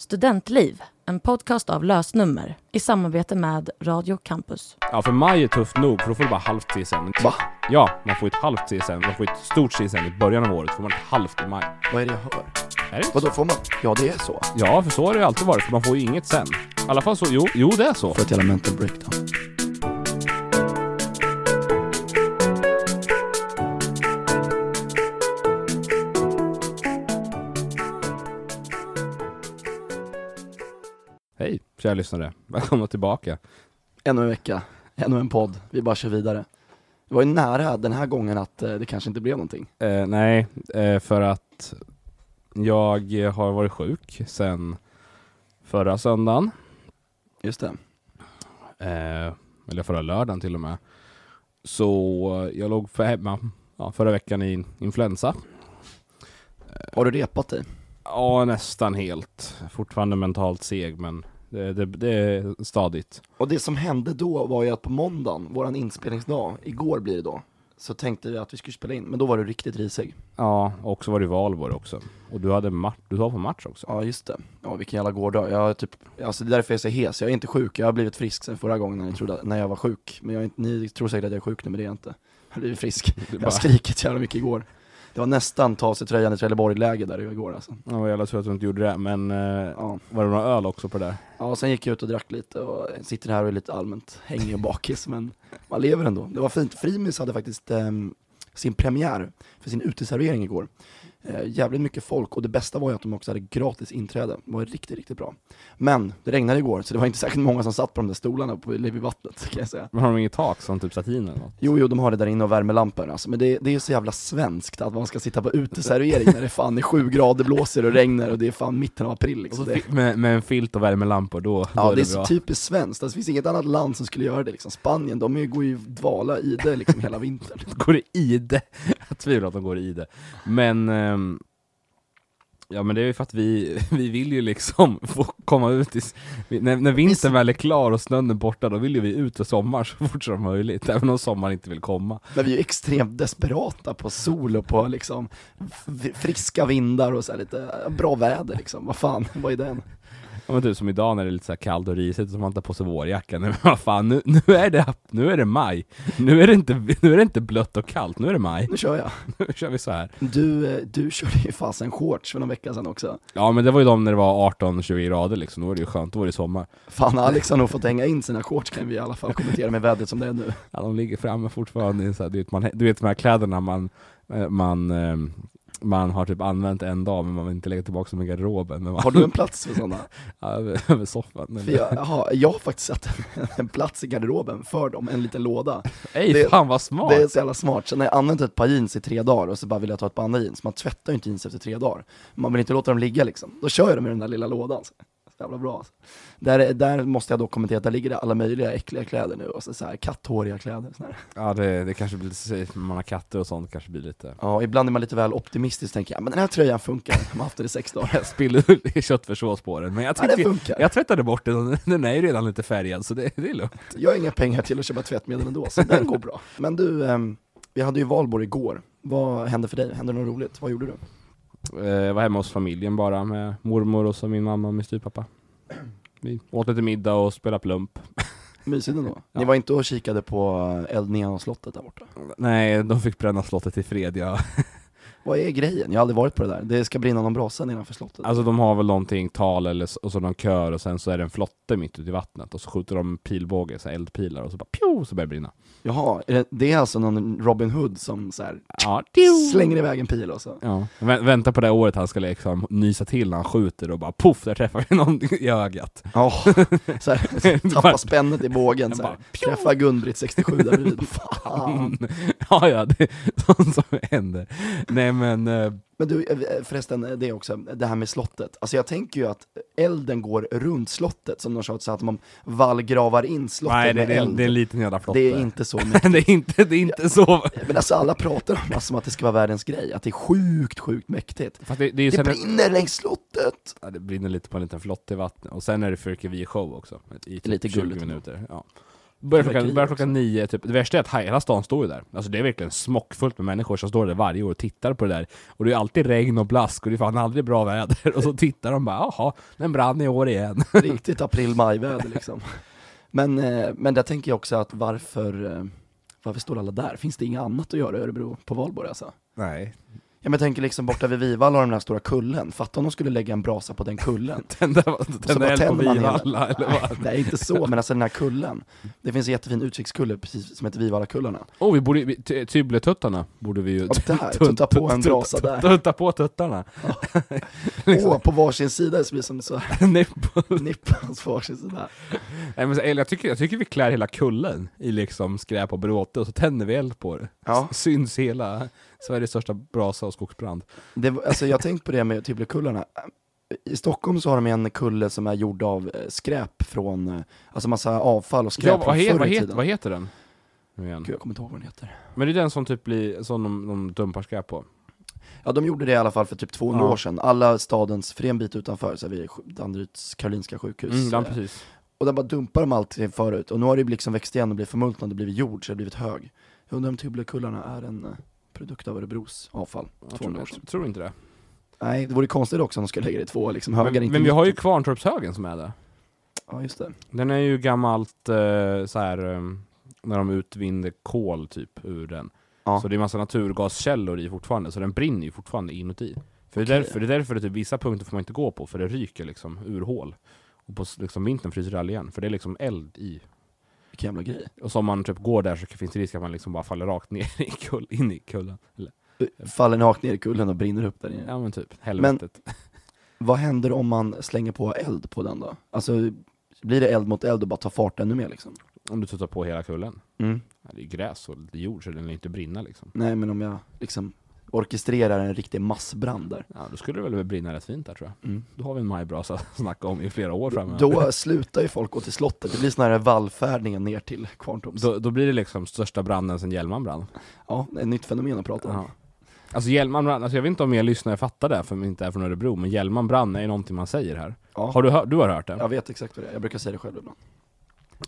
Studentliv, en podcast av lösnummer i samarbete med Radio Campus. Ja, för maj är tufft nog, för då får du bara halvt CSN. Va? Ja, man får ett halvt CSN. Man får ett stort CSN i början av året, får man ett halvt i maj. Vad är det jag hör? Är det inte Vadå, får man? Ja, det är så. Ja, för så har det ju alltid varit, för man får ju inget sen. I alla fall så, jo, jo det är så. För ett jävla mental breakdown. Kära lyssnare. Välkomna tillbaka. Ännu en vecka, ännu en podd. Vi bara kör vidare. Det var ju nära den här gången att eh, det kanske inte blev någonting. Eh, nej, eh, för att jag har varit sjuk sen förra söndagen. Just det. Eh, eller förra lördagen till och med. Så jag låg för hemma ja, förra veckan i influensa. Har du repat dig? Ja, nästan helt. Fortfarande mentalt seg, men det, det, det är stadigt. Och det som hände då var ju att på måndagen, våran inspelningsdag, igår blir det då, så tänkte vi att vi skulle spela in, men då var du riktigt risig. Ja, och så var det Valborg också. Och du hade match, du var på match också. Ja, just det. Ja, vilken jävla gårdag. Jag har typ, alltså det är därför jag är så hes. Jag är inte sjuk, jag har blivit frisk sen förra gången när ni trodde, när jag var sjuk. Men jag är inte, ni tror säkert att jag är sjuk nu, men det är jag inte. Jag har blivit frisk. Jag har skrikit jävla mycket igår. Det var nästan ta sig tröjan i Trelleborg-läge där igår alltså. ja, vad jävla tur att du inte gjorde det, men eh, Ja. var det några öl också på det där? ja, sen gick jag ut och drack lite och sitter här och är lite allmänt hängig och bakis, men man lever ändå. Det var fint. Frimis hade faktiskt ehm, sin premiär för sin uteservering igår. Eh, jävligt mycket folk och det bästa var ju att de också hade gratis inträde. Det var riktigt, riktigt bra. Men det regnade igår, så det var inte särskilt många som satt på de där stolarna på i vattnet kan jag säga. Men har de inget tak som typ satin eller något? Jo, jo, de har det där inne och värmelampor alltså. men det, det är så jävla svenskt att man ska sitta på uteservering när det fan är sju grader, blåser och regnar och det är fan mitten av april Och liksom. Det, med, med en filt och värmelampor, då, då ja, är det det, är bra. så typiskt svenskt, alltså, det finns inget annat land som skulle göra det liksom. Spanien, de är, går ju dvala i det liksom hela vintern. går det i det? Jag tvivlar att de går i det. Men, ehm, ja men det är ju för att vi, vi vill ju liksom få komma ut i, vi- när, när vintern väl är klar och snön är borta, då vill ju vi ut i sommar så fort som möjligt, även om sommaren inte vill komma. Men vi är ju extremt desperata på sol och på liksom friska vindar och så här lite eh, bra väder liksom. Vad fan, vad är den? Ja men typ som idag när det är lite så kallt och risigt och man tar på sig vårjackan, men vad fan, nu, nu, är det, nu är det maj, nu är det, inte, nu är det inte blött och kallt, nu är det maj, Nu kör jag. nu kör vi så här. Du, eh, du körde ju fasen shorts för någon vecka sedan också. Ja men det var ju de när det var 18-20 grader liksom, då var det ju skönt, då var det sommar. Fan, Alex har nog fått hänga in sina shorts kan vi i alla fall kommentera med vädret som det är nu. Ja, de ligger framme fortfarande. Så här, du, vet, man, du vet de här kläderna man, eh, man, eh, man har typ använt en dag men man vill inte lägga tillbaka dem i garderoben. Men man, Har du en plats för sådana? ja, över, soffan? För jag, jaha, jag har faktiskt satt en, en plats i garderoben för dem, en liten låda. Ej, det- fan vad smart! Det är så jävla smart. Sen har jag använt ett par jeans i tre dagar och så bara vill jag ta ett par andra jeans. Man tvättar ju inte jeans efter tre dagar. Man vill inte låta dem ligga liksom. Då kör jag dem i den där lilla lådan. Jävla bra alltså. där, där måste jag då kommentera att där ligger det alla möjliga äckliga kläder nu. Och så, så här katthåriga kläder. Så här. Ja, det, det kanske blir lite, man har katter och sånt kanske blir lite... Ja, ibland är man lite väl optimistisk tänker jag, men den här tröjan funkar. Man har haft den i sex dagar. Jag spiller köttfärssås på den, men jag Ja, tyckte, funkar. jag tvättade bort den, den är ju redan lite färgad så det, det är lugnt. Jag har inga pengar till att köpa tvättmedel ändå, så den går bra. Men du, ehm, vi hade ju valborg igår. Vad hände för dig? Hände något roligt? Vad gjorde du? Eh, Jag var hemma hos familjen bara med mormor och så min mamma och min styvpappa. Vi åt lite middag och spelade plump. Mysigt ändå. Ni Ja. var inte och kikade på eldningen av slottet där borta? Nej, de fick bränna slottet i fred, ja. Vad är grejen? Jag har aldrig varit på det där. Det ska brinna någon brasa nedanför slottet. Alltså de har väl någonting, tal eller och så någon kör och sen så är det en flotte mitt ute i vattnet och så skjuter de pilbåge, så här eldpilar och så bara pju, så börjar det brinna. Jaha, är det, det är alltså någon Robin Hood som så här, Ja, slänger iväg en pil och så? Ja, Vä- vänta på det året han ska liksom nysa till när han skjuter och bara poff, där träffar vi någon i ögat. Ja, så här, tappa spännet i bågen så här. Träffa Gun-Britt 67 där bredvid. Fan. ja, ja, det är sånt som händer. Nej men, eh, Men du, eh, förresten, eh, det är också, det här med slottet. Alltså jag tänker ju att elden går runt slottet, som någon sa, så att man vallgravar in slottet nej det, med det, eld. det är en liten jävla flotte. Det är inte så mycket. det är inte, det är inte så. Men alltså alla pratar om det som att det ska vara världens grej, att det är sjukt, sjukt mäktigt. Fast det, det är Det brinner längs slottet! ja, det brinner lite på en liten flotte i vattnet, och sen är det fyrkeri-show också. I typ Lite 20 gulligt. minuter. Ja. Börjar klockan, börjar klockan nio, typ. det värsta är att hela stan står ju där. Alltså det är verkligen smockfullt med människor som står där varje år och tittar på det där. Och det är alltid regn och blask och det är fan aldrig bra väder. Och så tittar de bara, jaha, den brann i år igen. Riktigt april-maj-väder liksom. Men, eh, men där tänker jag också att varför, eh, varför står alla där? Finns det inget annat att göra i Örebro på valborg alltså? Nej. Ja men jag tänker liksom borta vid Vivalla och den här stora kullen, fatta om de skulle lägga en brasa på den kullen. Tända, tända eld på Vivalla eller vad? Nej inte så, men alltså den här kullen. Det finns en jättefin utkikskulle precis som heter Vivallakullarna. Oh, vi borde, vi- ty- Tybletuttarna borde vi ju... Där, tutta på en brasa där. Tutta på tuttarna. Liksom. Åh, på varsin sida så blir det som så nippans på varsin sida. Nej, men, jag, tycker, jag tycker vi klär hela kullen i liksom skräp och bråte och så tänder vi eld på det. Syns hela Sveriges största brasa och skogsbrand. Det, alltså jag har tänkt på det med Tibblekullarna. I Stockholm så har de en kulle som är gjord av eh, skräp från, eh, alltså massa avfall och skräp Ja, vad, från he, förr vad, i het, tiden. vad heter den? Igen. Gud, jag kommer inte ihåg vad den heter. Men det är den som typ blir, som de, de dumpar skräp på. Ja, de gjorde det i alla fall för typ 200 Ja. år sedan. Alla stadens, för en bit utanför, så är vi sj- Danderyds Karolinska sjukhus. Mm, ja, precis. och där bara dumpar de allt förut, och nu har det liksom växt igen och blivit förmultnat och blivit jord, så det har blivit hög. Jag undrar om Tibblekullarna är en eh, produkt av Örebros avfall, Jag 200 tror, år sedan. tror inte det. Nej, det vore konstigt också om de skulle lägga det i två liksom högar Men, inte men vi har ju mitten. Kvarntorpshögen som är där. Ja, just det. Den är ju gammalt eh, så här eh, när de utvinner kol typ ur den. Ja. Så det är massa naturgaskällor i fortfarande, så den brinner ju fortfarande inuti. För det, är därför, det är därför det typ, vissa punkter får man inte gå på, för det ryker liksom ur hål. Och på liksom, vintern fryser det all igen, för det är liksom eld i. Vilken jävla grej. Och så om man typ går där så finns det risk att man liksom bara faller rakt ner i kull, in i kullen. Eller, Faller ni rakt ner i kullen och brinner upp där inne. ja men typ, helvetet. Vad händer om man slänger på eld på den då? Alltså, blir det eld mot eld och bara tar fart ännu mer liksom? Om du tuttar på hela kullen. Mm. Ja, det är gräs och lite jord så den lär inte brinna liksom. Nej men om jag liksom orkestrerar en riktig massbrand där. Ja, då skulle det väl brinna rätt fint där tror jag. Mm. Då har vi en majbrasa att snacka om i flera år framöver. Då slutar ju folk gå till slottet, det blir sån här vallfärdningen ner till Kvarntorps. Då, då blir det liksom största branden sen Hjälman brann. Ja, det är ett nytt fenomen att prata om. Ja. Alltså Hjälman brann, alltså jag vet inte om er lyssnare fattar det, för inte är från Örebro, men Hjälman brann är ju någonting man säger här. Ja, Har du, hör, du har hört det? jag vet exakt vad det är, jag brukar säga det själv ibland.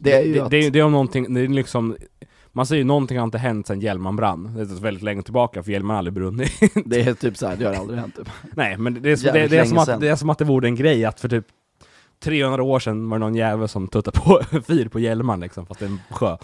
Det är ju det, att, det, är- det är om någonting, det är liksom man säger ju någonting har inte hänt sen Hjälman brann. Det är väldigt länge tillbaka för Hjälman har aldrig brunnit. det är typ så här, det har aldrig hänt typ. Nej men det är, som- det, det, är som att, sedan. det är som att det vore en grej att för typ 300 år sedan var det någon jävel som tuttade på fyr på Hjälman liksom, fast det är en sjö.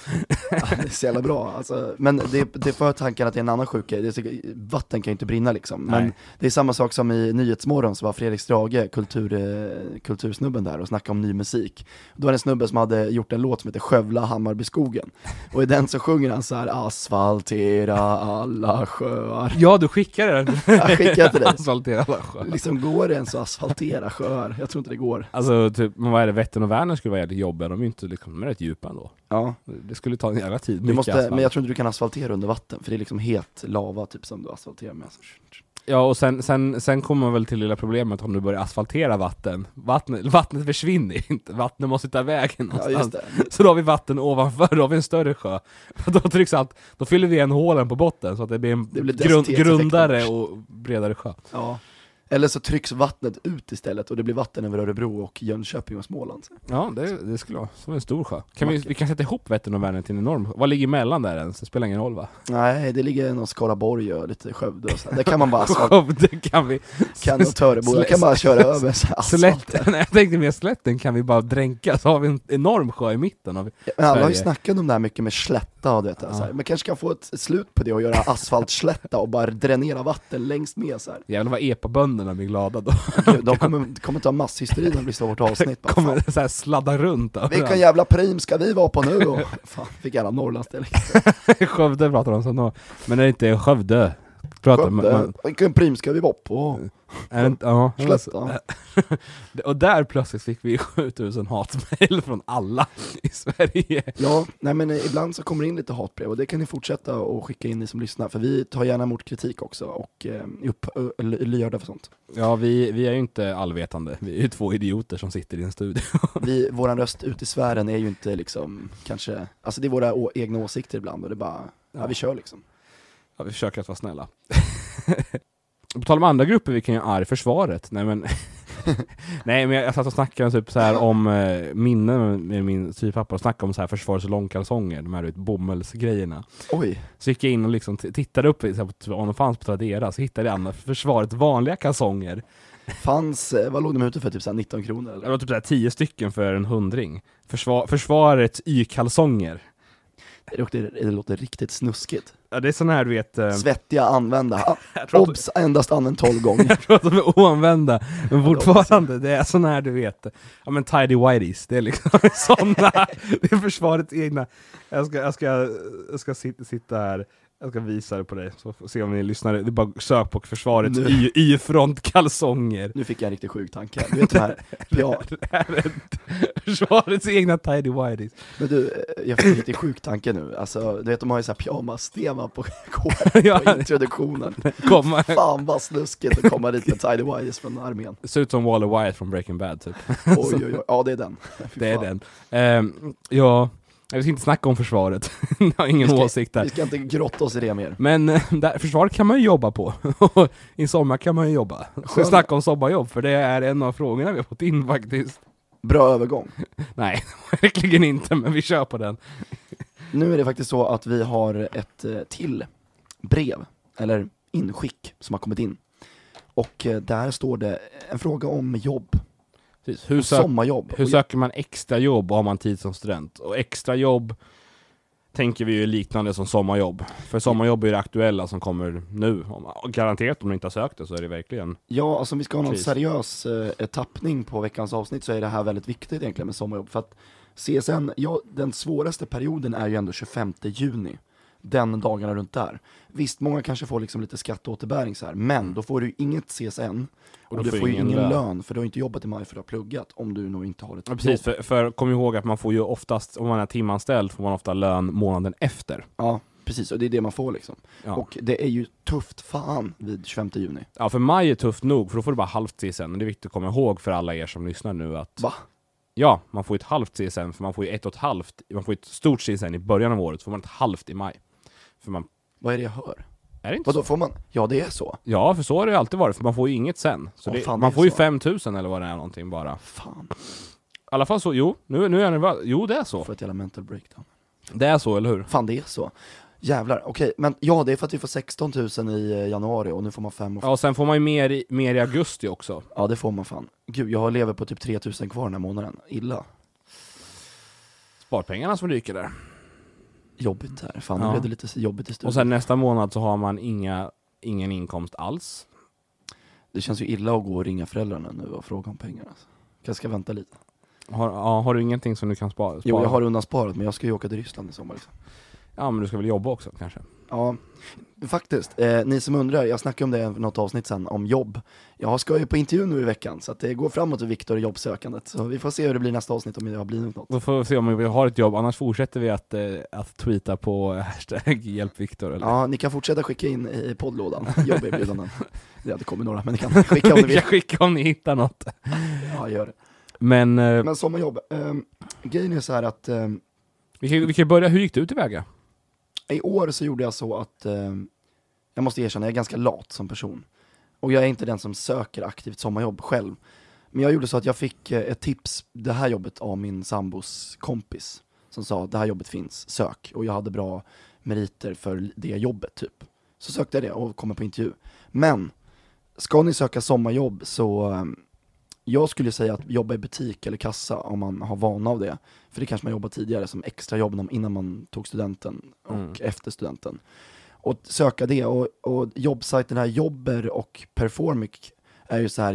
Ja, det är så jävla bra, alltså, men det, det för tanken att det är en annan sjuk grej, det är, vatten kan ju inte brinna liksom. Men Nej. det är samma sak som i Nyhetsmorgon, så var Fredrik Strage, kultur, eh, kultursnubben där och snackade om ny musik. Då var det en snubbe som hade gjort en låt som heter Skövla Hammarbyskogen. Och i den så sjunger han så här: asfaltera alla sjöar. Ja du skickade den! Jag skickar till dig. Asfaltera alla sjöar. Liksom går det ens att asfaltera sjöar? Jag tror inte det går. Alltså typ, men vad är det, Vättern och Vänern skulle vara jävligt jobbiga, de är ju inte liksom, de är rätt djupa ändå. Ja, Det skulle ta en jävla tid, du måste, asfalt. men jag tror inte du kan asfaltera under vatten, för det är liksom het lava typ som du asfalterar med. Ja och sen, sen, sen kommer man väl till lilla problemet om du börjar asfaltera vatten. Vattnet, vattnet försvinner inte, vattnet måste ta vägen Ja någonstans. det. Så då har vi vatten ovanför, då har vi en större sjö. Då trycks allt, då fyller vi en hålen på botten så att det blir en Det blir grund, grundare och bredare sjö. Ja. Eller så trycks vattnet ut istället och det blir vatten över Örebro och Jönköping och Småland. Ja, det, det skulle vara som en stor sjö. Kan vi, vi kan sätta ihop Vättern och Vänern till en enorm. Vad ligger emellan där ens? Det spelar ingen roll va? Nej, det ligger någon Skaraborg och lite Skövde och så. här. Där kan man bara Skövde kan vi... kan och Törebo, där kan bara köra över. Slätten, jag tänkte mer slätten kan vi bara dränka, så har vi en enorm sjö i mitten. Vi. Men alla har ju snackat om det här mycket med slätta och det, så här. Ja. Man kanske kan få ett slut på det och göra asfaltslätta och bara dränera vatten längst med så här. Jävlar vad epabönderna blir glada då. Gud, De kommer, kommer ta masshysteri när det blir så vårt avsnitt. Bara, fan, Kommer så här sladda runt vilken överallt. jävla prim ska vi vara på nu? Och, fan, fick alla Norrlandsdialekt. Skövde pratar de så nå. Men är det inte Skövde? Man, Skövde, man, vilken prim ska vi vara på? ja, Slätta. Och där plötsligt fick vi 7000 hatmejl från alla i Sverige. Ja, nej men eh, ibland så kommer det in lite hatbrev och det kan ni fortsätta och skicka in ni som lyssnar för vi tar gärna emot kritik också och eh, är ly- lyhörda för sånt. Ja, vi, vi är ju inte allvetande. Vi är ju två idioter som sitter i en studio. Vi, våran röst ut i sfären är ju inte liksom kanske, alltså det är våra egna åsikter ibland och det är bara, ja, vi kör liksom. Ja, vi försöker att vara snälla. På tal om andra grupper vi kan göra arg, försvaret. Nej men, Nej men jag satt och snackade typ så här om eh, minnen med min styvpappa och snackade om så här försvarets långkalsonger, de här vet, bomullsgrejerna. Oj, Så gick jag in och liksom tittade upp så här, på, om de fanns på Tradera, så hittade jag försvarets vanliga kalsonger. fanns, eh, vad låg de ute för? Typ så här 19 kronor Det eller? var typ så här, tio stycken för en hundring. Försvar, försvarets Y-kalsonger. Det låter, det låter riktigt snuskigt. Ja, det är sån här du vet... Eh, Svettiga använda, obs, endast använt 12 gånger. jag tror att de är oanvända, men de- fortfarande, det är sån här du vet, ja men tidy whities, det är liksom såna, det är försvarets egna. Jag ska, jag ska, jag ska sitta, sitta här, jag ska visa det på dig, så får se om ni lyssnar. Det är bara sök på försvarets Nu. Y- Y-front-kalsonger. Nu fick jag en riktigt sjuk tanke. Du vet här, ja, Det här är försvarets egna tidy whities. men du, eh, jag fick en riktigt sjuk tanke nu. Alltså, du vet de har ju så här pyjamas-tema på Ja. på introduktionen. Komma. Fan vad snuskigt att komma dit med tidy whities från armén. Ser ut som Waller Wyatt från Breaking Bad typ. Oj oj oj, ja det är den. Det är den. Ehm, ja, jag ska inte snacka om försvaret. jag har ingen Vi ska- åsikt där. Vi ska inte grotta oss i det mer. Men eh, där, försvaret kan man ju jobba på. I sommar kan man ju jobba. Ska vi Skön- snacka om sommarjobb? För det är en av frågorna vi har fått in faktiskt. Bra övergång. Nej, verkligen inte, men vi kör på den. Nu är det faktiskt så att vi har ett eh, till brev, eller inskick, som har kommit in. Och eh, där står det en fråga om jobb, Precis. Hur, sök, sommarjobb. hur söker man extra jobb och har man tid som student? Och extra jobb tänker vi ju liknande som sommarjobb. För sommarjobb är det aktuella som kommer nu. Och Garanterat om du inte har sökt det så är det verkligen Ja, alltså om vi ska ha någon Precis. seriös eh, tappning på veckans avsnitt så är det här väldigt viktigt egentligen med sommarjobb. För att CSN, ja, den svåraste perioden är ju ändå 25 juni. Den dagarna runt där. Visst, många kanske får liksom lite skatteåterbäring så här, men då får du inget CSN och, då du får ju ingen lön. lön. för du har inte jobbat i maj för du har pluggat om du nog inte har ett Ja, precis, för, för kom ihåg att man får ju oftast, om man är timanställd, får man ofta lön månaden efter. Ja, precis, och det är det man får liksom. Ja. Och det är ju tufft fan vid 25 juni. ja, för maj är tufft nog, för då får du bara halvt CSN. Och det är viktigt att komma ihåg för alla er som lyssnar nu att Va? ja, man får ett halvt CSN, för man får ju ett och ett halvt, man får ett stort CSN i början av året, så får man ett halvt i maj. För man, Vad är det jag hör? är det inte Vadå, så? får man? Ja, det är så. Ja, för så har det ju alltid varit, för man får ju inget sen. Så Åh, det, fan, man det är får ju så. 5000 eller vad det är någonting bara. Fan, I alla fall så, jo, nu, nu är jag nervös. Jo, det är så. får ett jävla mental breakdown. Det är så, eller hur? Fan det är så. Jävlar, okej, men ja det är för att vi får 16 000 i eh, januari och nu får man 5 och Ja, och sen får man ju mer i, mer i augusti också. Ja det får man fan. Gud, jag lever på typ 3 000 kvar den här månaden. Illa. Sparpengarna som ryker där. Jobbigt här, fan nu Ja. blev det lite jobbigt i studion. Och sen nästa månad så har man inga, ingen inkomst alls. Det känns ju illa att gå och ringa föräldrarna nu och fråga om pengar alltså. Kanske ska vänta lite. Har, ja, har du ingenting som du kan spara? spara? Jo jag har undansparat men jag ska ju åka till Ryssland i sommar liksom. Ja men du ska väl jobba också kanske? Ja, faktiskt. Eh, ni som undrar, jag snackade om det i något avsnitt sen, om jobb. Jag ska ju på intervju nu i veckan, så det går framåt för Viktor i jobbsökandet. Så vi får se hur det blir nästa avsnitt, om det har blivit något. Då får vi se om vi har ett jobb, annars fortsätter vi att, eh, att tweeta på hashtag hjälpviktor? Ja, ni kan fortsätta skicka in i poddlådan, jobberbjudanden. Det hade kommit några, men ni kan skicka om ni vill. kan skicka om ni hittar något. Ja, gör det. Men, eh, Men sommarjobb, um, grejen är så här att ehm, vi, kan, vi kan börja, hur gick du tillväga? I år så gjorde jag så att, eh, jag måste erkänna, jag är ganska lat som person. Och jag är inte den som söker aktivt sommarjobb själv. Men jag gjorde så att jag fick eh, ett tips, det här jobbet, av min sambos kompis. Som sa, det här jobbet finns, sök. Och jag hade bra meriter för det jobbet typ. Så sökte jag det och kom på intervju. Men, ska ni söka sommarjobb så, eh, jag skulle säga att jobba i butik eller kassa om man har vana av det. För det kanske man jobbat tidigare som extrajobb när- innan man tog studenten och Mm. efter studenten. Och söka det, och, och jobbsajten här, Jobber och Performic är ju så här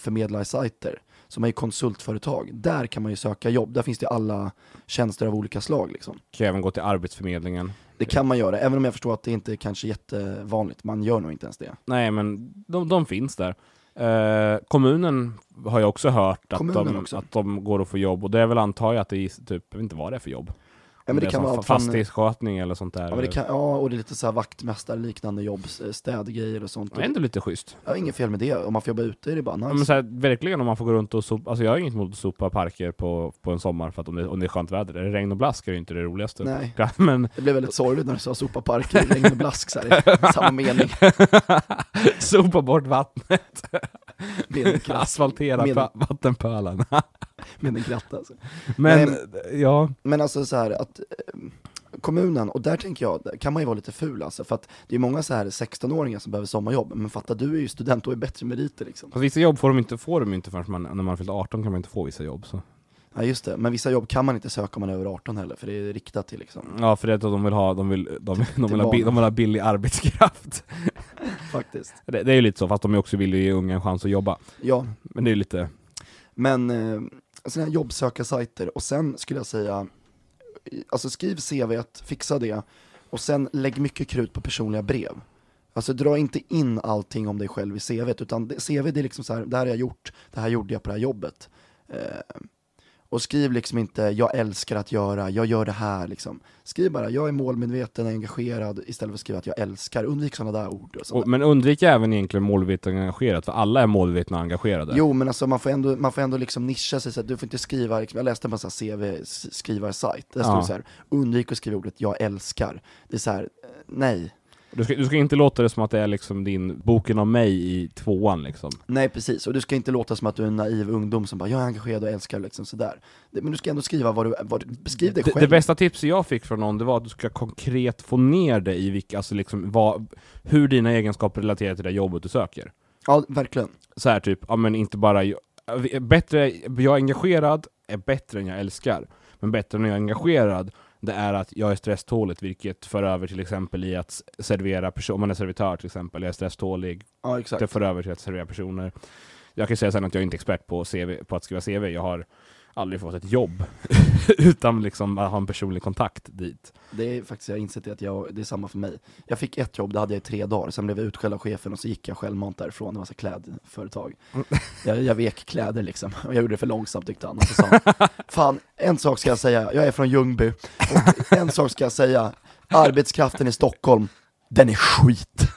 jobbförmedlarsajter som är ju konsultföretag. Där kan man ju söka jobb, där finns det alla tjänster av olika slag liksom. Kan även gå till arbetsförmedlingen. Det kan man göra, även om jag förstår att det inte är kanske jättevanligt, man gör nog inte ens det. Nej men de, de finns där. Eh, kommunen har jag också hört att Kommunen de, också. att de går att få jobb, och det är väl antar jag att det är typ, jag vet inte vad det är för jobb. Ja, men det är kan vara fastighetsskötning eller sånt där. Ja, det kan, ja, och det är lite så här vaktmästarliknande jobb, eh, städgrejer och sånt. Det är ändå lite schysst. Ja, inget fel med det, om man får jobba ute är det bara nice. Ja, men så här, verkligen om man får gå runt och sopa, alltså jag har inget emot att sopa parker på, på en sommar för att om det, om det är skönt väder. Är det regn och blask är det inte det roligaste. Nej. Men Det blev väldigt sorgligt när du sa sopa parker regn och blask så här, i samma mening. sopa bort vattnet. Med en kratta. Asfaltera Med- pa- vattenpölen. Med en kratta alltså. Men, Nej, ja, Men alltså så här att eh, kommunen, och där tänker jag, kan man ju vara lite ful alltså, för att det är många så här 16-åringar som behöver sommarjobb, men fatta du är ju student och är bättre meriter liksom. fast vissa jobb får de inte, får de inte förrän man, när man fyllt 18 kan man inte få vissa jobb. Så. Ja just det, men vissa jobb kan man inte söka om man är över 18 heller, för det är riktat till liksom, Ja, för det är att de vill ha, de vill, de, de, Till vill ha, bi- de vill ha billig arbetskraft. faktiskt. Det, det är ju lite så, fast de också vill ju ge unga en chans att jobba. Ja, Men det är ju lite, men eh, sådana här jobbsökarsajter, och sen skulle jag säga, alltså skriv CV, fixa det, och sen lägg mycket krut på personliga brev. Alltså dra inte in allting om dig själv i CVt, utan CV det är liksom så här, det här har jag gjort, det här gjorde jag på det här jobbet. Eh, och skriv liksom inte, jag älskar att göra, jag gör det här liksom. Skriv bara, jag är målmedveten, engagerad, istället för att skriva att jag älskar. Undvik sådana där ord. Och och, men undvik även egentligen målmedvetet engagerat, för alla är målmedvetna och engagerade. Jo men alltså man får ändå, man får ändå liksom nischa sig så att du får inte skriva, liksom, jag läste på en här CV-skrivarsajt, där Ja. det så här, undvik att skriva ordet jag älskar. Det är så här, eh, nej. Du, ska, du ska inte låta det som att det är liksom din boken om mig i tvåan liksom. Nej precis, och du ska inte låta som att du är en naiv ungdom som bara, jag är engagerad och älskar liksom sådär. Det, men du ska ändå skriva vad du, vad du beskriv dig Det, själv. det bästa tipset jag fick från någon, det var att du ska konkret få ner det i vilka, alltså liksom vad, hur dina egenskaper relaterar till det jobbet du söker. Ja, verkligen. Så här typ, ja men inte bara, bättre, jag är engagerad är bättre än jag älskar. Men bättre än jag är engagerad, det är att jag är stresståligt, vilket för över till exempel i att servera personer, om man är servitör till exempel, jag är stresstålig, Ja det för över till att servera personer. Jag kan säga sen att jag är inte expert på, CV, på att skriva CV, jag har aldrig fått ett jobb utan liksom att ha en personlig kontakt dit. Det är faktiskt, jag har insett att jag, det är samma för mig. Jag fick ett jobb, det hade jag i tre dagar, sen blev jag utskälld av chefen och så gick jag självmant därifrån, det var så klädföretag. Jag, jag vek kläder liksom, och jag gjorde det för långsamt tyckte han. Och så sa han, fan, en sak ska jag säga, jag är från Ljungby, och en sak ska jag säga, arbetskraften i Stockholm, den är skit.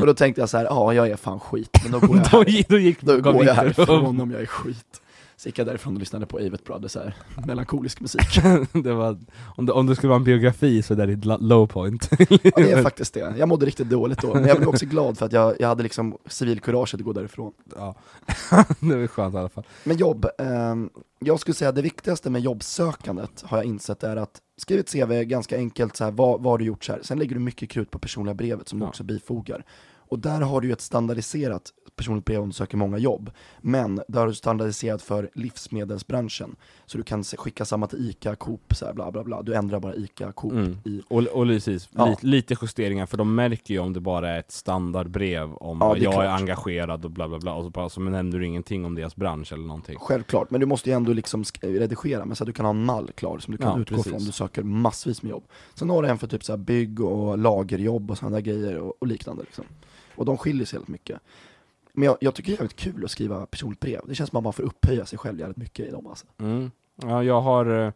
och då tänkte jag så här, ja jag är fan skit, men då går jag, här, då gick då går jag härifrån om jag är skit. Så gick jag därifrån och lyssnade på Avett Brothers här, melankolisk musik. det var, om, det, om det skulle vara en biografi så är det ditt lo- low point. Ja det är faktiskt det, jag mådde riktigt dåligt då, men jag blev också glad för att jag, jag hade liksom civilkurage att gå därifrån. ja. det var skönt i alla fall. Men jobb, ehm, jag skulle säga det viktigaste med jobbsökandet har jag insett är att skriv ett CV ganska enkelt, så här, vad, vad har du gjort så här. sen lägger du mycket krut på personliga brevet som du Ja. också bifogar. Och där har du ju ett standardiserat personligt brev om du söker många jobb, men där har du standardiserat för livsmedelsbranschen. Så du kan skicka samma till ICA, Coop, så här, bla bla bla, du ändrar bara ICA, Coop Mm. i Och, och precis, Ja. lite, lite justeringar, för de märker ju om det bara är ett standardbrev om Ja, är jag är klart. engagerad och bla bla bla, och så, bara, så nämner du ingenting om deras bransch eller någonting. Självklart, men du måste ju ändå liksom redigera med så att du kan ha en mall klar som du kan Ja, utgå precis. från om du söker massvis med jobb. Sen har du en för typ så här bygg och lagerjobb och sådana grejer och, och liknande liksom. Och de skiljer sig väldigt mycket. Men jag, jag tycker det är jävligt kul att skriva personligt brev. Det känns som att man får upphöja sig själv jävligt mycket i dem alltså. Mm. Ja, jag har... eh,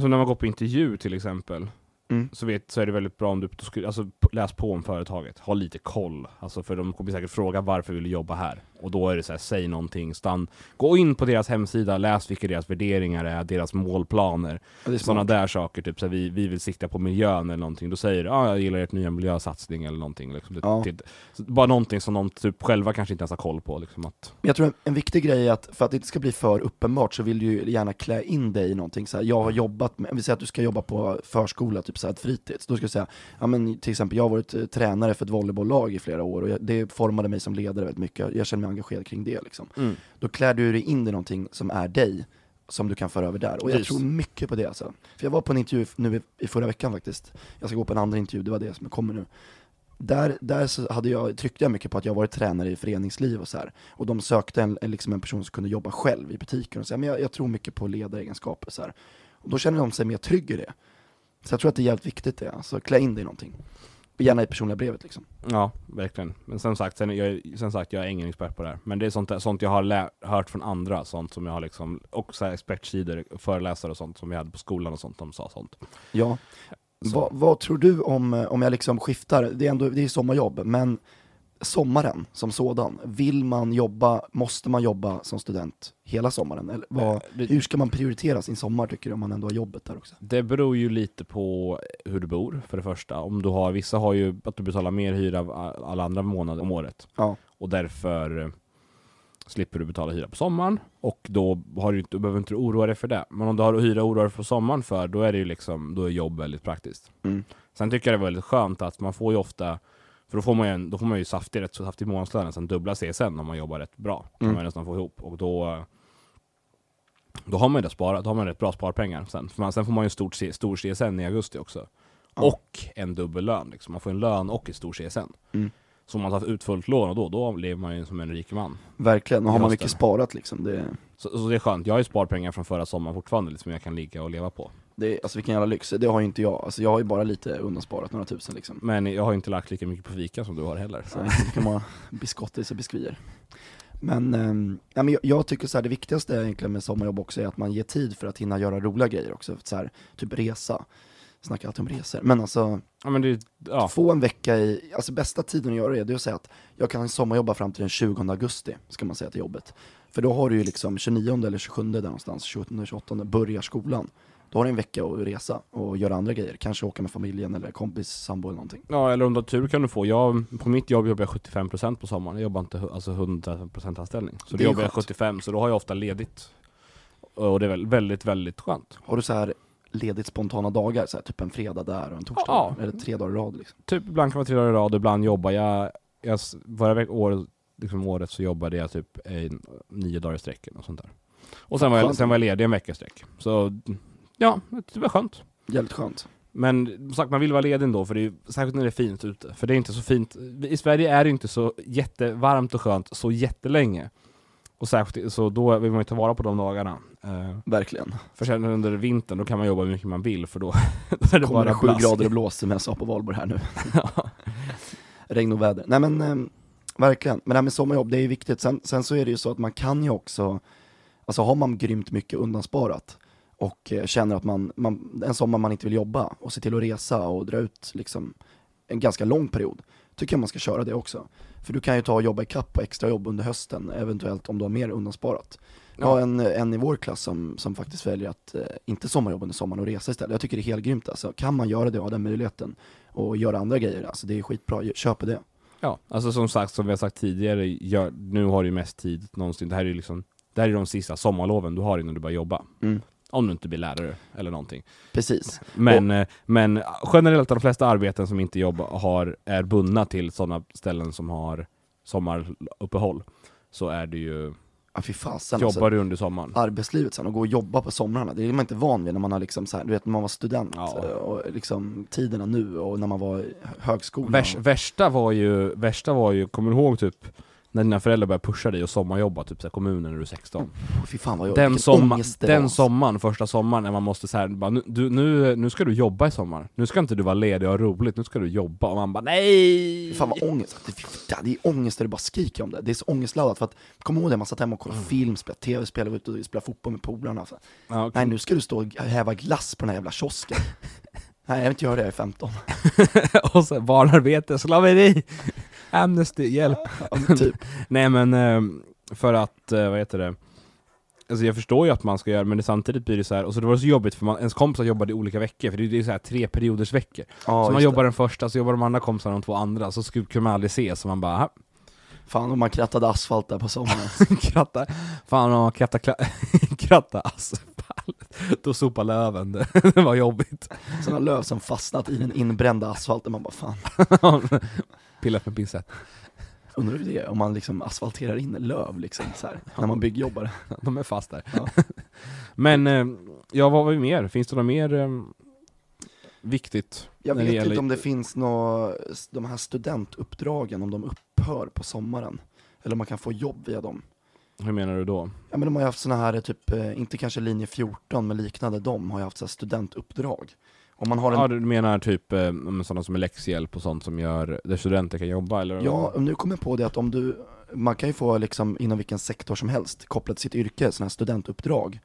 Så när man går på intervju till exempel, Mm. så, vet, så är det väldigt bra om du, alltså, läs på om företaget, ha lite koll. Alltså, för de kommer säkert fråga varför vill du jobba här? Och då är det så här, säg någonting, stann. Gå in på deras hemsida, läs vilka deras värderingar är, deras målplaner. Sådana där saker, typ så här, vi, vi vill sikta på miljön eller någonting. Då säger du, ah, jag gillar ert nya miljösatsning eller någonting. Liksom, Ja. till, bara någonting som de typ själva kanske inte ens har koll på. Liksom, att, jag tror en, en viktig grej är att för att det inte ska bli för uppenbart så vill du ju gärna klä in dig i någonting. Så här, jag har jobbat med, vi säger att du ska jobba på förskola, typ så här, ett fritids. Då ska du säga, ja men till exempel jag har varit eh, tränare för ett volleybolllag i flera år och jag, det formade mig som ledare väldigt mycket. Jag, jag känner mig engagerad kring det liksom. Då klär du dig in i någonting som är dig, som du kan föra över där. Och jag Precis. tror mycket på det alltså. För jag var på en intervju nu i, i förra veckan faktiskt. Jag ska gå på en andra intervju, det var det som kommer nu. Där, där så hade jag, tryckte jag mycket på att jag varit tränare i föreningsliv och så här. Och de sökte en, en, liksom en person som kunde jobba själv i butiken och så här, men jag, jag tror mycket på ledaregenskaper så här. Och då känner de sig mer trygg i det. Så jag tror att det är jävligt viktigt det, alltså klä in dig i någonting. Gärna i personliga brevet liksom. Ja, verkligen. Men som sagt, sen, jag, som sagt, jag är ingen expert på det här. Men det är sånt, sånt jag har lä- hört från andra, sånt som jag har liksom, och så här expertsidor, föreläsare och sånt som vi hade på skolan och sånt, de sa sånt. Ja. Så. Vad, vad tror du om, om jag liksom skiftar, det är ändå det är sommarjobb, men sommaren som sådan, vill man jobba, måste man jobba som student hela sommaren? Eller vad, Eh, hur ska man prioritera sin sommar tycker du, om man ändå har jobbet där också? Det beror ju lite på hur du bor, för det första. Om du har, vissa har ju att du betalar mer hyra alla andra månader om året. Ja. Och därför eh, slipper du betala hyra på sommaren och då har du, du behöver inte oroa dig för det. Men om du har hyra och oroa dig för sommaren för, då är det ju liksom, då är jobb väldigt praktiskt. Mm. Sen tycker jag det är väldigt skönt att man får ju ofta, för då får man ju, en, då får man ju saftig, rätt så saftig månadslön, nästan dubbla CSN om man jobbar rätt bra. Kan Mm. man nästan få ihop. Och då, då har man ju det sparat, då har man rätt bra sparpengar sen. För man, sen får man ju en stor, C- stor CSN i augusti också. Ja. Och en dubbel lön liksom. Man får en lön och en stor CSN. Mm. Så om man tar ut fullt lån och då, då lever man ju som en rik man. Verkligen, och har man mycket sparat liksom, det, Så, så det är skönt. Jag har ju sparpengar från förra sommaren fortfarande liksom, jag kan ligga och leva på. Det, alltså vilken jävla lyx, det har ju inte jag. Alltså jag har ju bara lite undansparat, några tusen liksom. Men jag har ju inte lagt lika mycket på fika som du har heller. Så. Så det kan vara biskottis och biskvier. Men, ja, men jag, jag tycker så här, det viktigaste egentligen med sommarjobb också är att man ger tid för att hinna göra roliga grejer också. Så här, typ resa. Snackar alltid om resor. Men alltså, Ja men det, ja. få en vecka i, alltså bästa tiden att göra det, det är att säga att jag kan sommarjobba fram till den 20 augusti, ska man säga till jobbet. För då har du ju liksom 29 eller 27 där någonstans, 28, 28 börjar skolan. Då har du en vecka att resa och göra andra grejer, kanske åka med familjen eller kompis, sambo eller någonting. ja, eller om du har tur kan du få. Jag, på mitt jobb jobbar jag 75% på sommaren. Jag jobbar inte alltså 100% anställning. Så Det då jobbar jag skönt. 75, så då har jag ofta ledigt. Och det är väl väldigt, väldigt skönt. Har du så här ledigt spontana dagar, så här, typ en fredag där och en torsdag, Ja. eller tre dagar i rad liksom? Typ ibland kan vara tre dagar i rad, ibland jobbar jag, jag varje veck, år, liksom året så jobbade jag typ en, nio dagar i sträck och sånt där. Och sen var, jag, sen var jag ledig en vecka i sträck. Så ja, det var skönt. Jävligt skönt. Men som sagt, man vill vara ledig ändå, för det är, särskilt när det är fint ute. För det är inte så fint, i Sverige är det inte så jättevarmt och skönt så jättelänge. Och särskilt, så då vill man ju ta vara på de dagarna. Eh, Verkligen. för sen under vintern, då kan man jobba hur mycket man vill, för då, då är det Kommer det bara sju grader och blåser som jag sa på valborg här nu. Regn och väder. Nej men, eh, verkligen. Men det här med sommarjobb, det är ju viktigt. Sen, sen så är det ju så att man kan ju också, alltså har man grymt mycket undansparat och eh, känner att man, man, en sommar man inte vill jobba och se till att resa och dra ut liksom en ganska lång period, tycker jag man ska köra det också. För du kan ju ta och jobba i kapp på extra jobb under hösten, eventuellt om du har mer undansparat. Jag har en, en i vår klass som, som faktiskt väljer att eh, inte sommarjobba under sommaren och resa istället. Jag tycker det är helt grymt alltså. Kan man göra det och ha den möjligheten och göra andra grejer, alltså det är skitbra, köp det. Ja, alltså som sagt, som vi har sagt tidigare, gör, nu har du mest tid någonsin. Det här är liksom, det här är de sista sommarloven du har innan du börjar jobba. Mm. Om du inte blir lärare eller någonting. Precis. Men, eh, men generellt de flesta arbeten som inte jobbar har, är bundna till sådana ställen som har sommaruppehåll. Så är det ju, Ja fy fasen jobbar alltså. du under sommaren. Arbetslivet sen, och gå och jobba på somrarna, det är man inte van vid när man har liksom så här, du vet när man var student Ja. eh, och liksom tiderna nu och när man var i högskolan. Värst, värsta var ju, värsta var ju, kommer du ihåg typ när dina föräldrar började pusha dig och sommarjobba, typ så här, kommunen när du är 16? Fy fan vad jag, Den, vilken somma, ångest det var, den alltså. sommaren, första sommaren, när man måste bara, nu, du, nu, nu ska du jobba i sommar. Nu ska inte du vara ledig och ha roligt, nu ska du jobba. Och man bara nej! Fy Fan vad ångest, det, är ångest där du bara skriker om det. Det är så ångestladdat för att, kom ihåg det, man satt hemma och kollade film, spelade tv, spelade ut och spelade fotboll med polarna. Så. Ja, Nej nu ska du stå och häva glass på den här jävla kiosken. Nej jag vill inte göra det, jag är 15. och så barnarbete, slaveri, Amnesty, hjälp. Typ. Nej men, eh, för att, eh, vad heter det? Alltså jag förstår ju att man ska göra men det samtidigt blir det så här, och så det var så jobbigt för man, ens kompisar jobbade i olika veckor, för det är ju så här tre perioders veckor. Ja, så man jobbar det. den första, så jobbar de andra kompisarna de två andra, så skulle kunde man aldrig se, så man bara, "Aha, Fan om man krattade asfalt där på sommaren. kratta, fan om man kratta, kla- kratta asfalt, då sopar löven, det, det var jobbigt. Sådana löv som fastnat i den inbrända asfalten, man bara fan. Pillat med pincett. Undrar hur det är om man liksom asfalterar in löv liksom så här, när man byggjobbar. De är fast där. Ja. Men, eh, ja vad var vi mer? Finns det något mer eh, viktigt? Jag vet gäller- inte om det finns nå de här studentuppdragen, om de upphör på sommaren. Eller om man kan få jobb via dem. Hur menar du då? Ja men de har ju haft såna här, typ, eh, inte kanske linje 14, men liknande de har ju haft så studentuppdrag. Om man har en Ja, du menar typ eh, om sådana som är läxhjälp och sånt som gör, där studenter kan jobba eller? Ja, nu kommer jag på det att om du, man kan ju få liksom inom vilken sektor som helst kopplat till sitt yrke, sådana här studentuppdrag.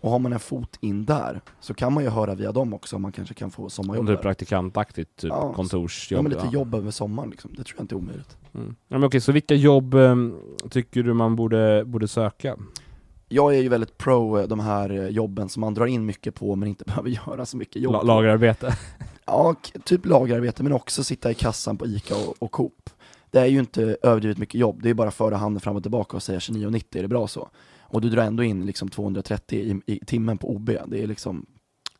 Och har man en fot in där, så kan man ju höra via dem också om man kanske kan få sommarjobb Typ där. praktikantaktigt, typ Ja, kontorsjobb? Ja men lite ja. jobb över sommaren liksom, det tror jag inte är omöjligt. Mm. Ja, men okej, så vilka jobb eh, tycker du man borde, borde söka? Jag är ju väldigt pro eh, de här eh, jobben som man drar in mycket på men inte behöver göra så mycket jobb La- lagerarbete? Ja, typ lagerarbete men också sitta i kassan på ICA och, och Coop. det är ju inte överdrivet mycket jobb, det är bara att föra handen fram och tillbaka och säga 29,90, är det bra så? Och du drar ändå in liksom 230 i, i timmen på OB, det är liksom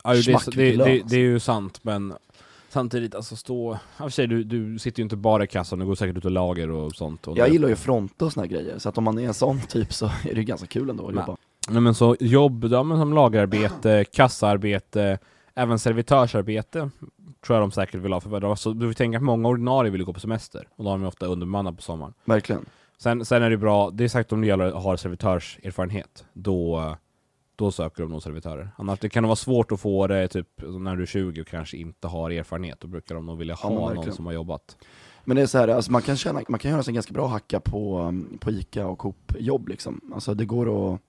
Ja, det, är, det, det, det är ju sant, men samtidigt, alltså stå... För sig, du, du sitter ju inte bara i kassan, du går säkert ut och lager och sånt. Och Jag det- gillar ju fronta och såna grejer, så att om man är en sån typ så är det ju ganska kul ändå att Nej. jobba. Nej men så jobb, ja, men som lagerarbete, kassaarbete, även servitörsarbete tror jag de säkert vill ha. För de- så du får tänka att många ordinarie vill gå på semester, och då har de ofta underbemannade på sommaren. Verkligen. Sen, sen är det bra, det är sagt om det gäller att ha servitörserfarenhet, då, då söker de nog servitörer. Annars det kan vara svårt att få det typ när du är 20 och kanske inte har erfarenhet, då brukar de nog vilja Ja, ha men någon som har jobbat. Men det är så här, alltså man kan tjäna, man kan göra sig en ganska bra hacka på, på ICA och Coop-jobb liksom. Alltså det går att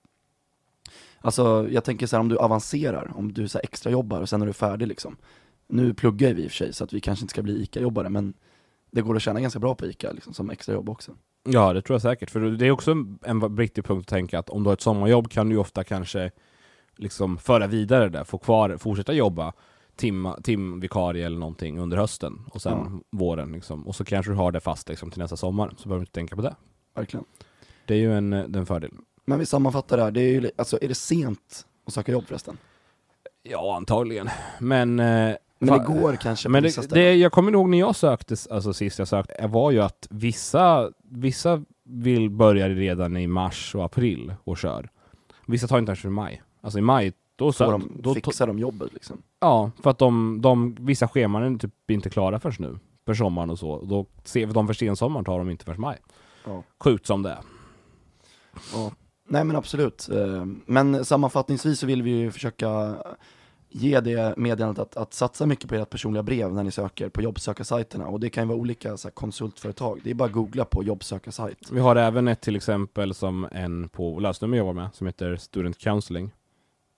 Alltså jag tänker så här, om du avancerar, om du så här extra jobbar och sen är du färdig liksom. Nu pluggar vi i och för sig så att vi kanske inte ska bli ICA-jobbare men det går att tjäna ganska bra på ICA liksom, som extra jobb också. Ja, det tror jag säkert. För det är också en- viktig punkt att tänka att om du har ett sommarjobb kan du ju ofta kanske liksom föra vidare det, få kvar, fortsätta jobba tim, timvikarie eller någonting under hösten och sen våren liksom. Och så kanske du har det fast liksom till nästa sommar, så behöver du inte tänka på det. Verkligen. Det är ju en, eh, en fördel. Men vi sammanfattar det här, det är ju, alltså är det sent att söka jobb förresten? Ja, antagligen. Men... eh, Men det går kanske på Men vissa det, ställen. det, jag kommer ihåg när jag sökte, alltså sist jag sökte, var ju att vissa, vissa vill börja redan i mars och april och kör. Vissa tar inte ens i maj. Alltså i maj, då så de då, fixar de jobbet liksom. Ja, för att de, de, vissa scheman är typ inte klara förrän nu. För sommaren och så. Då ser vi de för sensommaren tar de inte förrän maj. Ja. Sjukt som det är. Ja. Nej men absolut. Eh, Men sammanfattningsvis så vill vi ju försöka ge det meddelandet att, att satsa mycket på ert personliga brev när ni söker på jobbsökarsajterna och det kan ju vara olika så här, konsultföretag. Det är bara att googla på jobbsökarsajt. Vi har även ett till exempel som en på lösnummer jobbar med, som heter Student Counseling.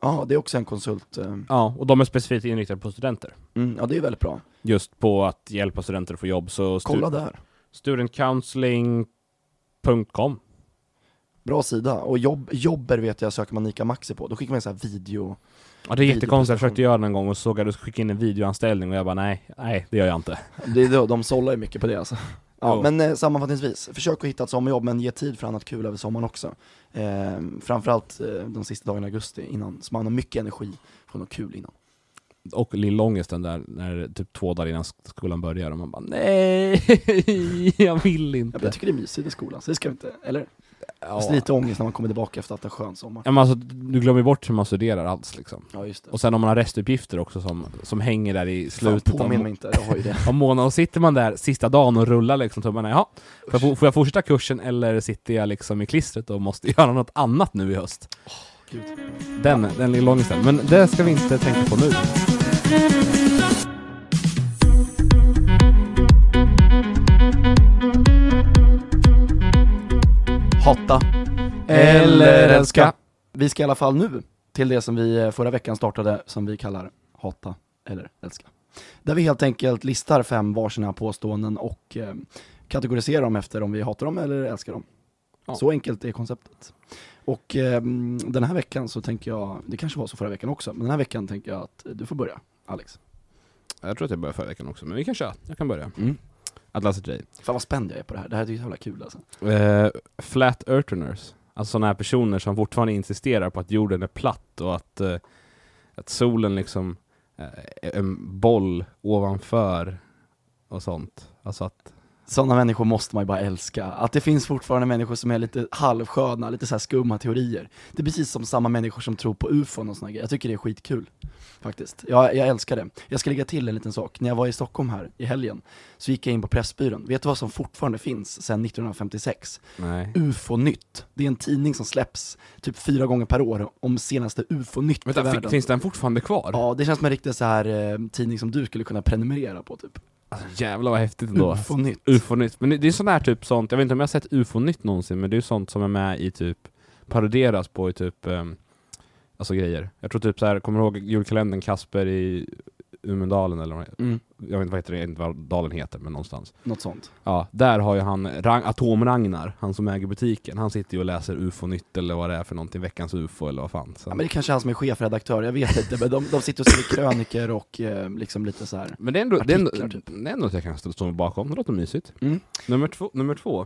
Ja, det är också en konsult. eh, Ja, och de är specifikt inriktade på studenter. Mm, ja, det är väldigt bra. Just på att hjälpa studenter att få jobb. Så Kolla där. studentcounseling.com Bra sida. Och jobb, jobber vet jag söker man Nika Maxi på. Då skickar man en sån här video. Ja det är jättekonstigt, jag försökte göra det en gång och såg att du skicka in en videoanställning och jag bara nej, nej det gör jag inte. Det är då, de sållar ju mycket på det alltså. Ja, Jo. men eh, sammanfattningsvis, försök att hitta ett sommarjobb men ge tid för annat kul över sommaren också. Eh, framförallt eh, de sista dagarna i augusti innan, så man har mycket energi för något kul innan. Och lillångesten där, när typ två dagar innan skolan börjar och man bara nej, jag vill Ja, inte. men jag tycker det är mysigt i skolan, så det ska vi inte, eller? Ja. Fast lite ångest när man kommer tillbaka efter att ha haft en skön sommar. Ja, men alltså, du glömmer bort hur man studerar alls liksom. Ja just det. Och sen om man har restuppgifter också som, som hänger där i Fan, slutet påminn av, mig inte, jag har ju det. av månaden. Och sitter man där sista dagen och rullar liksom tummarna, jaha, får jag, får jag fortsätta kursen eller sitter jag liksom i klistret och måste göra något annat nu i höst? Gud. Den, den lilla ångesten. Men det ska vi inte tänka på nu. Hata Eller älska. Vi ska i alla fall nu till det som vi eh, förra veckan startade, som vi kallar hata eller älska. Där vi helt enkelt listar fem varsina påståenden och eh, kategoriserar dem efter om vi hatar dem eller älskar dem. Ja. Så enkelt är konceptet. Och eh, den här veckan så tänker jag, det kanske var så förra veckan också, men den här veckan tänker jag att du får börja, Alex. Jag tror att jag började förra veckan också, men vi kan köra. Jag kan börja. Mm. Atlas och Jay. Fan vad spänd jag är på det här, det här är ju så jävla kul alltså. Eh, flat eartheners. Alltså sådana här personer som fortfarande insisterar på att jorden är platt och att, eh, att solen liksom eh, är en boll ovanför och sånt. Alltså att Sådana människor måste man ju bara älska. Att det finns fortfarande människor som är lite halvsköna, lite så skumma teorier. Det är precis som samma människor som tror på ufon och såna grejer. Jag tycker det är skitkul. Faktiskt. Jag, jag älskar det. Jag ska lägga till en liten sak. När jag var i Stockholm här i helgen, så gick jag in på Pressbyrån. Vet du vad som fortfarande finns sedan 1956? nej. UFO-nytt. Det är en tidning som släpps typ fyra gånger per år om senaste UFO-nytt i världen. fin- finns den fortfarande kvar? Ja, det känns som en riktig så här eh, tidning som du skulle kunna prenumerera på typ. Alltså, jävlar vad häftigt ändå. UFO-nytt. UFO-nytt. Men det är sån här typ sånt, jag vet inte om jag har sett UFO-nytt någonsin, men det är sånt som är med i typ, paroderas på i typ, um, alltså grejer. Jag tror typ så här, kommer du ihåg julkalendern Kasper i Umedalen eller vad Mm, jag vet inte vad, heter det, inte vad dalen heter, men någonstans. något sånt. Ja, där har ju han Rang, Atom-Ragnar, han som äger butiken, han sitter ju och läser UFO-nytt eller vad det är för någonting, veckans UFO eller vad fan. Så. Ja, men det är kanske är han som är chefredaktör, jag vet inte, men de, de sitter och skriver kröniker och eh, liksom lite så här. Men det är ändå, det är ändå, Artiklar, typ. det är ändå att jag kan stå mig bakom, det låter mysigt. Mm. Nummer två, nummer två.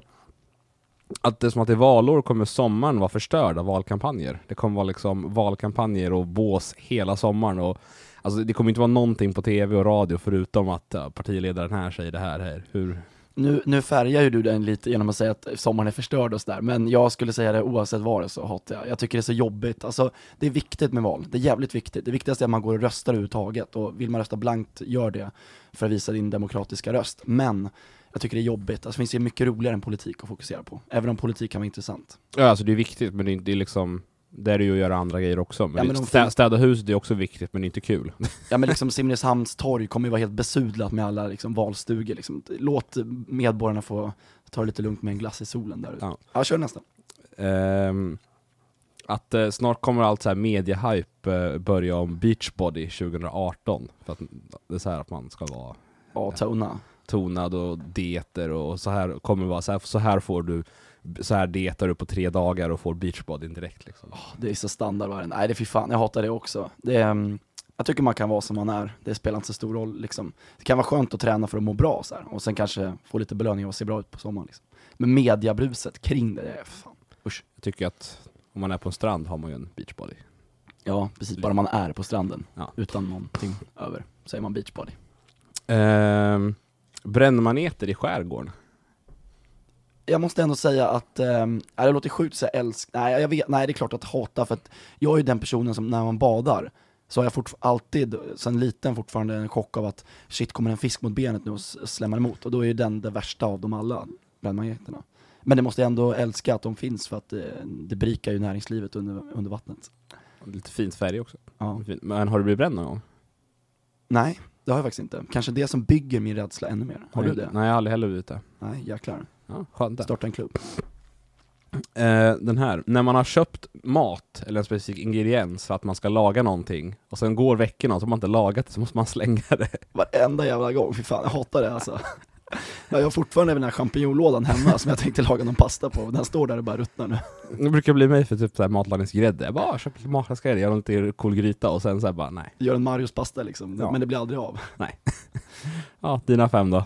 Att det är som att i valår kommer sommaren vara förstörd av valkampanjer. Det kommer vara liksom valkampanjer och bås hela sommaren och Alltså det kommer inte vara någonting på tv och radio förutom att partiledaren här säger det här, här. Hur, Nu, nu färgar ju du den lite genom att säga att sommaren är förstörd och sådär, men jag skulle säga det oavsett vad det så hatar jag. Jag tycker det är så jobbigt, alltså det är viktigt med val, det är jävligt viktigt. Det viktigaste är att man går och röstar överhuvudtaget, och vill man rösta blankt, gör det för att visa din demokratiska röst. Men jag tycker det är jobbigt, alltså det finns ju mycket roligare än politik att fokusera på, även om politik kan vara intressant. Ja alltså det är viktigt men det är, det är liksom Det är det ju att göra andra grejer också. Men, Ja, men stä, städa huset är också viktigt men inte kul. Ja men liksom Simrishamns torg kommer ju vara helt besudlat med alla liksom valstugor liksom. Låt medborgarna få ta det lite lugnt med en glass i solen där ute. Ja. Ja, kör nästa. Ehm, att eh, snart kommer allt så här mediehype eh, börja om Beachbody 2018. För att det är så här att man ska vara Ja, tona. Tonad och dieter och så här kommer det vara så här, så här får du så här dietar du på tre dagar och får beachbodyn direkt liksom. Det är så standard varje Nej det är fy fan, jag hatar det också. Det är, mm, jag tycker man kan vara som man är, det spelar inte så stor roll liksom. Det kan vara skönt att träna för att må bra så här. och sen kanske få lite belöning och se bra ut på sommaren liksom. Men mediabruset kring det, det är fan. Usch. Jag tycker att om man är på en strand har man ju en beachbody. Ja, precis, bara man är på stranden, Ja. utan någonting över, så är man beachbody. Brännmaneter i skärgården. jag måste ändå säga att, ähm, det låter sjukt säga älsk, nej jag vet, nej det är klart att hata för att jag är ju den personen som när man badar så har jag alltid, sen liten fortfarande en chock av att shit kommer en fisk mot benet nu och slämmar emot och då är ju den det värsta av dem alla, brännmaneterna. Men det måste jag ändå älska att de finns för att det, det berikar ju näringslivet under, under vattnet. Lite fint färg också. Ja. Men har du blivit bränd någon gång? Nej, det har jag faktiskt inte. Kanske det som bygger min rädsla ännu mer. Har du det? Nej jag har aldrig heller blivit det. Nej, jäklar. Ja, skönt det. Starta en klubb. Eh, den här, när man har köpt mat eller en specifik ingrediens för att man ska laga någonting och sen går veckorna och så har man inte lagat det så måste man slänga det. Varenda jävla gång, fy fan jag hatar det alltså. Ja, Jag har fortfarande den här champinjonlådan hemma som jag tänkte laga någon pasta på, den står där och bara ruttnar nu. Det brukar bli mig för typ så här matlagningsgrädde. Jag bara, ah, köp lite matlagningsgrädde, gör lite cool gryta och sen så här bara, nej. Gör en Marios pasta liksom, Ja. men det blir aldrig av. Ja, dina fem då?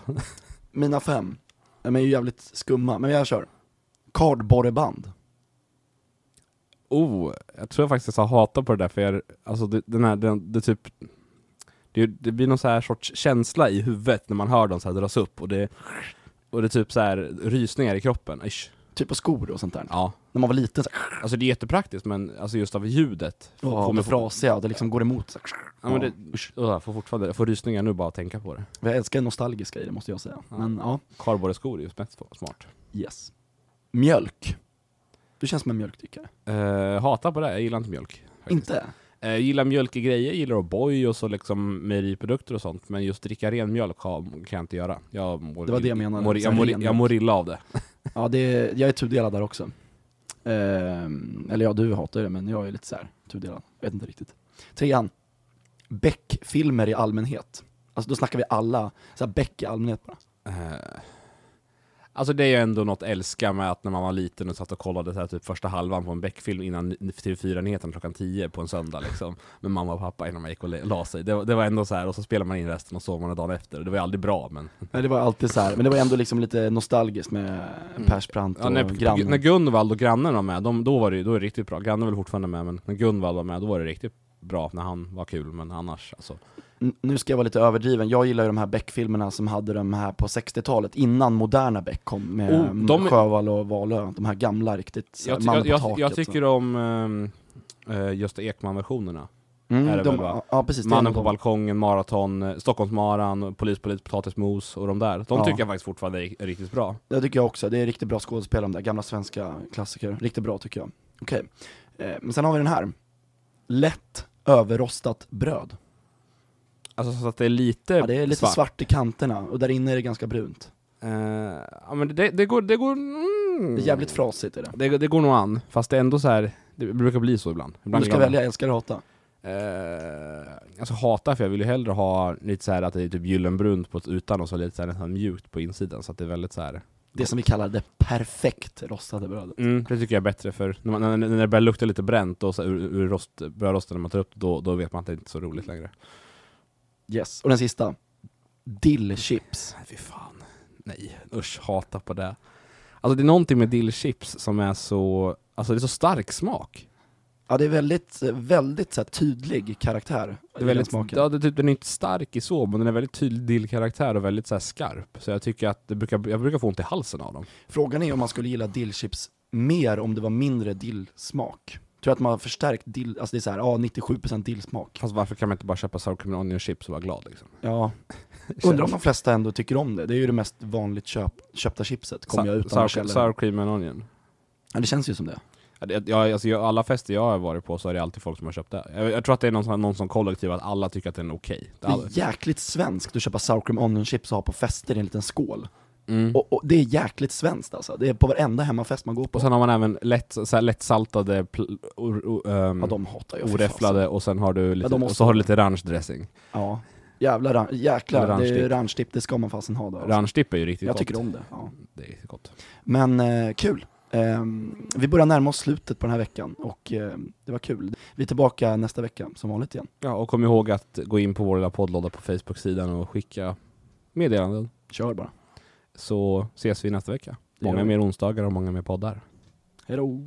Mina fem, de är ju jävligt skumma, men jag kör. Kardborreband. Oh, jag tror jag faktiskt har hatat på det där för jag, alltså den här, den, det typ det, det blir någon så här sorts känsla i huvudet när man hör dem så här dras upp och det och det är typ så här rysningar i kroppen, Ish. Typ på skor och sånt där. Ja, När man var liten så här, alltså det är jättepraktiskt men alltså just av ljudet får- oh, de frasiga, och det liksom går emot. Så här. Ja men det, Ja, usch. oh, jag får fortfarande, jag får rysningar nu bara att tänka på det. Jag älskar nostalgiska i det måste jag säga. Ja. Men ja, Kardborreskor är ju mest smart. yes. Mjölk. Du känns som en mjölkdrickare. Uh, hatar på det, jag gillar inte mjölk. faktiskt. Inte? Eh, gillar mjölk i grejer, gillar O'boy och så liksom mejeriprodukter och sånt, men just dricka ren mjölk kan jag inte göra. Jag mår, Det var det jag menade, Mår, jag, mår, jag mår illa av det. Ja, det är, jag är tudelad där också. Ehm, eller ja, du hatar det, men jag är lite så här tudelad. Jag vet inte riktigt. Trean. Beck-filmer i allmänhet. Alltså då snackar vi alla, så här Beck i allmänhet bara. Eh, Alltså det är ju ändå något älska med att när man var liten och satt och kollade så här, typ första halvan på en Beck-film innan TV4-nyheten klockan 10 på en söndag liksom, med mamma och pappa innan man gick och la sig. Det, var- det var ändå så här och så spelade man in resten och sov man dagen efter. Det var ju aldrig bra men... Men det var alltid så här, men det var ändå liksom lite nostalgiskt med Persbrandt och Mm. Ja, när, grannen. när Gunvald och grannen var med, de, då var det ju- då är det riktigt bra. Grannen är väl fortfarande med, men när Gunvald var med, då var det riktigt bra när han var kul, men annars alltså. Nu ska jag vara lite överdriven, jag gillar ju de här Beck-filmerna som hade de här på 60-talet, innan moderna Beck kom med Oh, de- Sjövall och Valö, de här gamla riktigt, Jag, jag, på jag, taket, jag så. tycker om um, uh, Gösta Ekman-versionerna. är mm, det de, väl, va? Ja precis, Mannen en på dem. balkongen, Maraton, eh, Stockholmsmaran, Polis, polis, potatismos och de där. De Ja. tycker jag faktiskt fortfarande är, riktigt bra. Det tycker jag också, det är riktigt bra skådespelare de där, gamla svenska klassiker, riktigt bra tycker jag. Okej, eh, men sen har vi den här. Lätt överrostat bröd. Alltså så att det är lite Ja, det är lite svart. i kanterna och där inne är det ganska brunt. Eh, ja men det, det går, det går... Mm. Det är jävligt frasigt är det. Det, det går nog an, fast det är ändå så här. det brukar bli så ibland. Om ibland du ska välja, älskar eller hata? Eh, alltså hata för jag vill ju hellre ha lite så här att det är typ gyllenbrunt på utan och så lite så här nästan mjukt på insidan så att det är väldigt så här. Det som vi kallar det perfekt rostade brödet. Mm, det tycker jag är bättre för när, man, när, när det börjar lukta lite bränt och så här, ur, ur rost, brödrosten när man tar upp det, då, då vet man att det inte är så roligt längre. Yes. Och den sista. Dillchips. Fy fan. Nej, usch, hata på det. Alltså det är någonting med dillchips som är så, alltså det är så stark smak. Ja det är väldigt, väldigt så här, tydlig karaktär Det är väldigt, smaken. ja, det, typ, den är inte stark i så, men den är väldigt tydlig dillkaraktär och väldigt så här skarp. Så jag tycker att det brukar, jag brukar få ont i halsen av dem. Frågan är om man skulle gilla dillchips mer om det var mindre dillsmak. Tror att man har förstärkt dill, alltså det är såhär, ja 97% dillsmak. Fast varför kan man inte bara köpa sour cream onion chips och vara glad liksom? Ja, undrar om de flesta ändå tycker om det. Det är ju det mest vanligt köp, köpta chipset, kommer jag utan sour, sour cream and onion. Ja det känns ju som det. Ja, det- Jag, alltså, alla fester jag har varit på så är det alltid folk som har köpt det. Jag, jag tror att det är någon, sån- någon som kollektiv, att alla tycker att den är okej. Det är jäkligt svenskt att köpa sour cream onion chips och ha på fester i en liten skål. Mm. Och, och det är jäkligt svenskt alltså. Det är på varenda hemmafest man går på. Och sen har man även lätt, så lättsaltade, or, or, ehm, ja de hatar jag för oräfflade och sen har du lite, de och så har du lite ranchdressing. fasen. Ja. Jävla ran- jäklar, Eller det är ranchdipp. det ska man fasen ha då. Alltså. Ranchdipp är ju riktigt Jag gott. tycker om det. Ja. Det är gott. Men eh, kul. Ehm, vi börjar närma oss slutet på den här veckan och eh, det var kul. Vi är tillbaka nästa vecka som vanligt igen. Ja, och kom ihåg att gå in på vår lilla poddlåda på Facebook-sidan och skicka meddelanden. Kör bara. Så ses vi nästa vecka. Många mer onsdagar och många mer poddar. Hejdå!